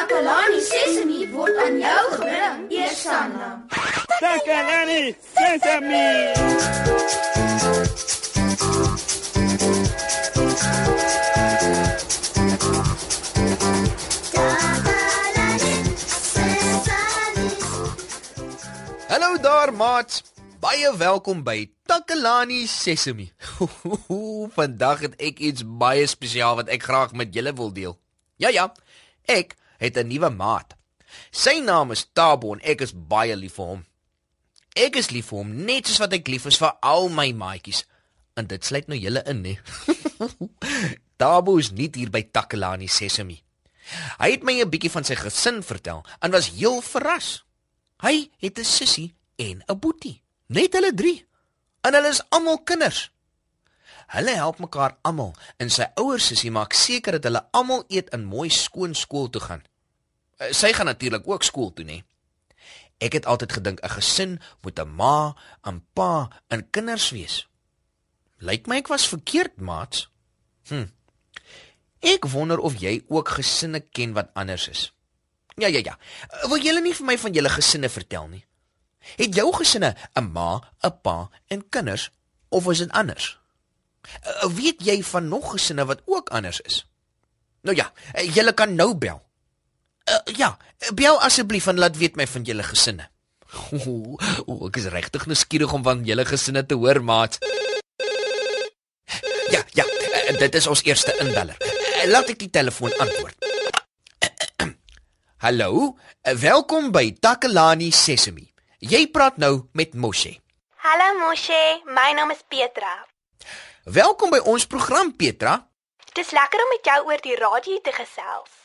Takalani Sesemi word aan jou gebring, Eersanna. Takalani Sesame. Hallo daar, maat. Baie welkom by Takalani Sesemi. Vandag het ek iets baie spesiaal wat ek graag met julle wil deel. Ja ja, ek het 'n nuwe maat. Sy naam is Tabo en ek is baie lief vir hom. Ek is lief vir hom net soos wat ek lief is vir al my maatjies. En dit sluit nou julle in, hè. Tabo is nie hier by Takalani Sesemi. Hy het my 'n bietjie van sy gesin vertel en was heel verras. Hy het 'n sussie en 'n boetie. Net hulle 3. En hulle is almal kinders. Hulle help mekaar almal en sy ouers sussie maak seker dat hulle almal eet in mooi skoon skool toe gaan. Eh, Sy gaan natuurlik ook skool toe, nê. Ek het altyd gedink 'n gesin moet 'n ma, 'n pa en kinders wees. Lyk my ek was verkeerd, maats. Hm. Ek wonder of jy ook gesinne ken wat anders is. Ja ja ja. Eh, Wil julle nie vir my van julle gesinne vertel nie? Het jou gesinne 'n ma, 'n pa en kinders of is dit anders? Uh, weet jy van nog gesinne wat ook anders is? Nou ja, julle kan nou bel. Uh, ja, bel asseblief en laat weet my van julle gesinne. O, o ek is regtig nuuskierig om van julle gesinne te hoor, maat. Ja, ja, uh, dit is ons eerste inbeller. Uh, laat ek die telefoon antwoord. Hallo, uh, welkom by Takalani Sesemi. Jy praat nou met Moshe. Hallo Moshe, my naam is Petra. Welkom by ons program Petra. Dis lekker om met jou oor die radio te gesels.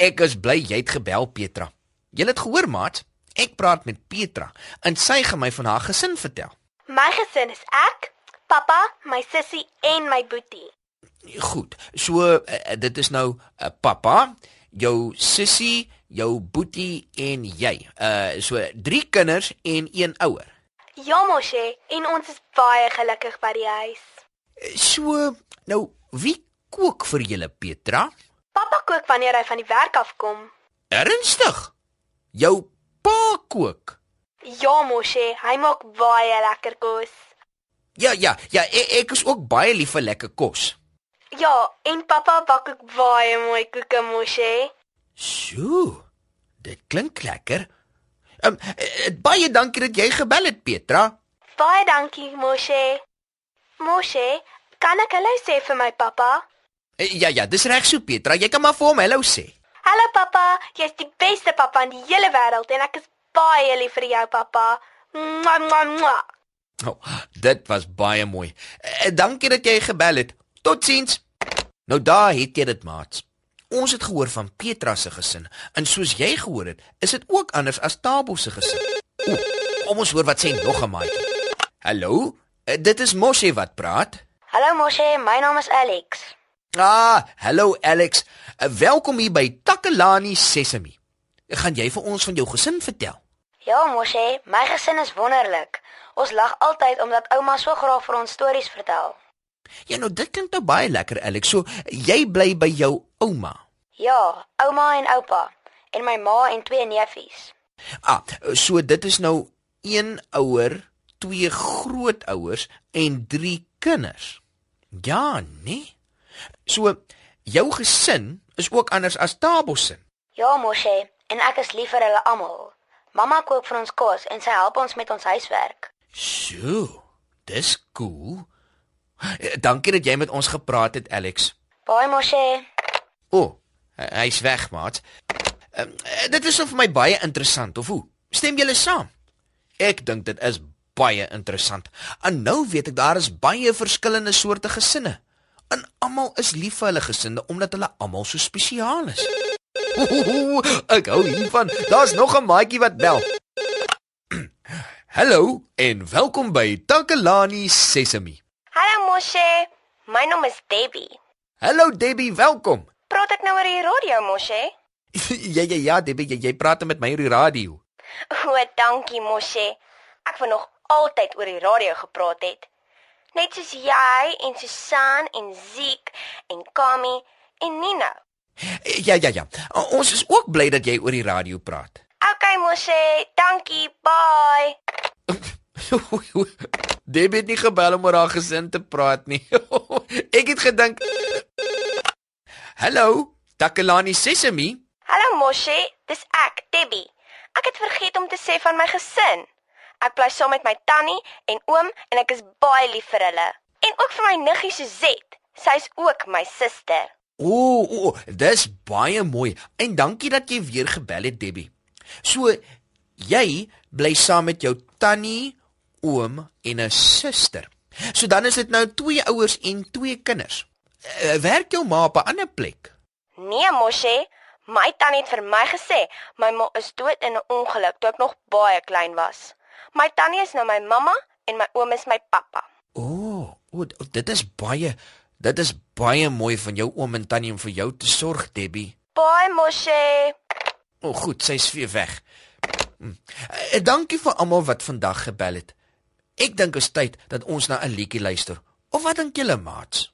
Ek is bly jy het gebel Petra. Jy het gehoor maat? Ek praat met Petra en sy gaan my van haar gesin vertel. My gesin is ek, pappa, my sussie en my boetie. Goed. So uh, dit is nou uh, pappa, jou sussie, jou boetie en jy. Uh so drie kinders en een ouer. Ja Moshe, en ons is baie gelukkig by die huis. So nou wie kook vir julle Petra? Pappa kook wanneer hy van die werk afkom. Ernstig? Jou pa kook? Ja Moshe, hy maak baie lekker kos. Ja ja, ja, ek, ek is ook baie lief vir lekker kos. Ja, en pappa bak ook baie mooi koeke Moshe. So. Dit klink lekker. Um, baie dankie dat jy gebel het, Petra. Baie dankie Moshe. Moshe, kan ek hallo sê vir my pappa? Eh, Ja ja, dis reg so, Petra. Jy kan maar vir hom hallo sê. Hallo pappa, jy's die beste pappa in die hele wêreld en ek is baie lief vir jou pappa. Mwah, mwah, mwah. Oh, dit was baie mooi. Eh, dankie dat jy gebel het. Totsiens. Nou daar het jy dit, maats. Ons het gehoor van Petra se gesin en soos jy gehoor het, is dit ook anders as Tabo se gesin. O, kom ons hoor wat sê nog 'n maatjie. Hallo, eh, dit is Moshe wat praat. Hallo Moshe, my naam is Alex. Ah, hallo Alex. Uh, welkom hier by Takalani Sesemi. Gaan jy vir ons van jou gesin vertel? Ja Moshe, my gesin is wonderlik. Ons lag altyd omdat ouma so graag vir ons stories vertel. Ja, nou dit klink nou baie lekker Alex. So jy bly by jou ouma. Ja, ouma en oupa en my ma en twee neefies. Ah, so dit is nou een ouer, twee grootouers en drie kinders. Ja, nee. So jou gesin is ook anders as Tabo se. Ja Moshe, en ek is lief vir hulle almal. Mamma kook vir ons kos en sy help ons met ons huiswerk. So, dis cool. Dankie dat jy met ons gepraat het, Alex. Baie Moshe. O, oh, hy's weg, maat. Um, dit is vir my baie interessant, of hoe? Stem julle saam? Ek dink dit is baie interessant. En nou weet ek daar is baie verskillende soorte gesinne. En almal is lief vir hulle gesinne omdat hulle almal so spesiaal is. Ohoho, ek hou hiervan. Daar's nog 'n maatjie wat bel. Hallo en welkom by Takalani Sesemi. Hallo Moshe, my naam is Debbie. Hallo Debbie, welkom. Praat ek nou oor die radio Moshe? ja ja ja, Debbie, jy, jy praat met my oor die radio. O, dankie Moshe. Ek wou nog altyd oor die radio gepraat het. Net soos jy en Susan en Ziek en Kami en Nina. Ja, ja, ja. Ons is ook bly dat jy oor die radio praat. Okay, Moshe, dankie. Bye. Debbie het nie gebel om oor haar gesin te praat nie. ek het gedink Hallo, Takalani Sesemi. Hallo Moshe, dis ek, Debbie. Ek het vergeet om te sê van my gesin. Ek bly saam met my tannie en oom en ek is baie lief vir hulle. En ook vir my niggie Suzette. Sy's ook my suster. Ooh, ooh, dis baie mooi. En dankie dat jy weer gebel het, Debbie. So jy bly saam met jou tannie, oom en 'n suster. So dan is dit nou twee ouers en twee kinders. Uh, werk jou ma op 'n ander plek? Nee, Moshe, my tannie het vir my gesê my ma is dood in 'n ongeluk toe ek nog baie klein was. My tannie is nou my mamma en my oom is my pappa. O, oh, oh, dit is baie dit is baie mooi van jou oom en tannie om vir jou te sorg, Debbie. Baie Moshe. O, oh, goed, sy's weer weg. Hm. Uh, dankie vir almal wat vandag gebel het. Ek dink is tyd dat ons na 'n liedjie luister. Of wat dink julle, maats?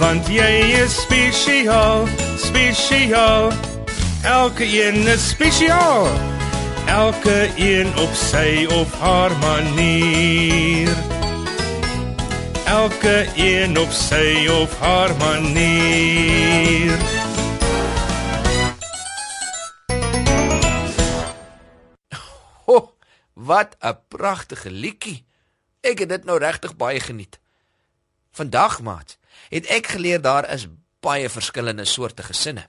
Want jy is spesiaal, spesiaal. Elke een is spesiaal elke een op sy of haar manier elke een op sy of haar manier Ho, wat 'n pragtige liedjie. Ek het dit nou regtig baie geniet. Vandag, maat, het ek geleer daar is baie verskillende soorte gesinne.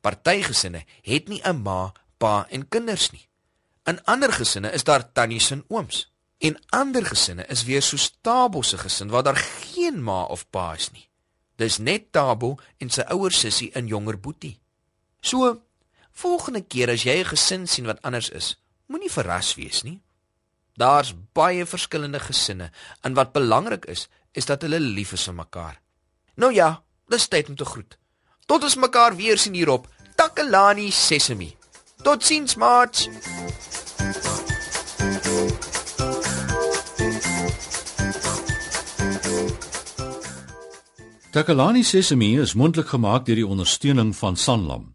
Party gesinne het nie 'n ma pa en kinders nie. In ander gesinne is daar tannies en ooms. En ander gesinne is weer so Tabo se gesin waar daar geen ma of pa is nie. Dis net Tabo en sy ouer sussie en jonger boetie. So, volgende keer as jy 'n gesin sien wat anders is, moenie verras wees nie. Daar's baie verskillende gesinne en wat belangrik is, is dat hulle lief is vir mekaar. Nou ja, dis tyd om te groet. Tot ons mekaar weer sien hierop Takalani Sesemi. Totsiens, maat. Takalani Sesemi is mondelik gemaak deur die ondersteuning van Sanlam.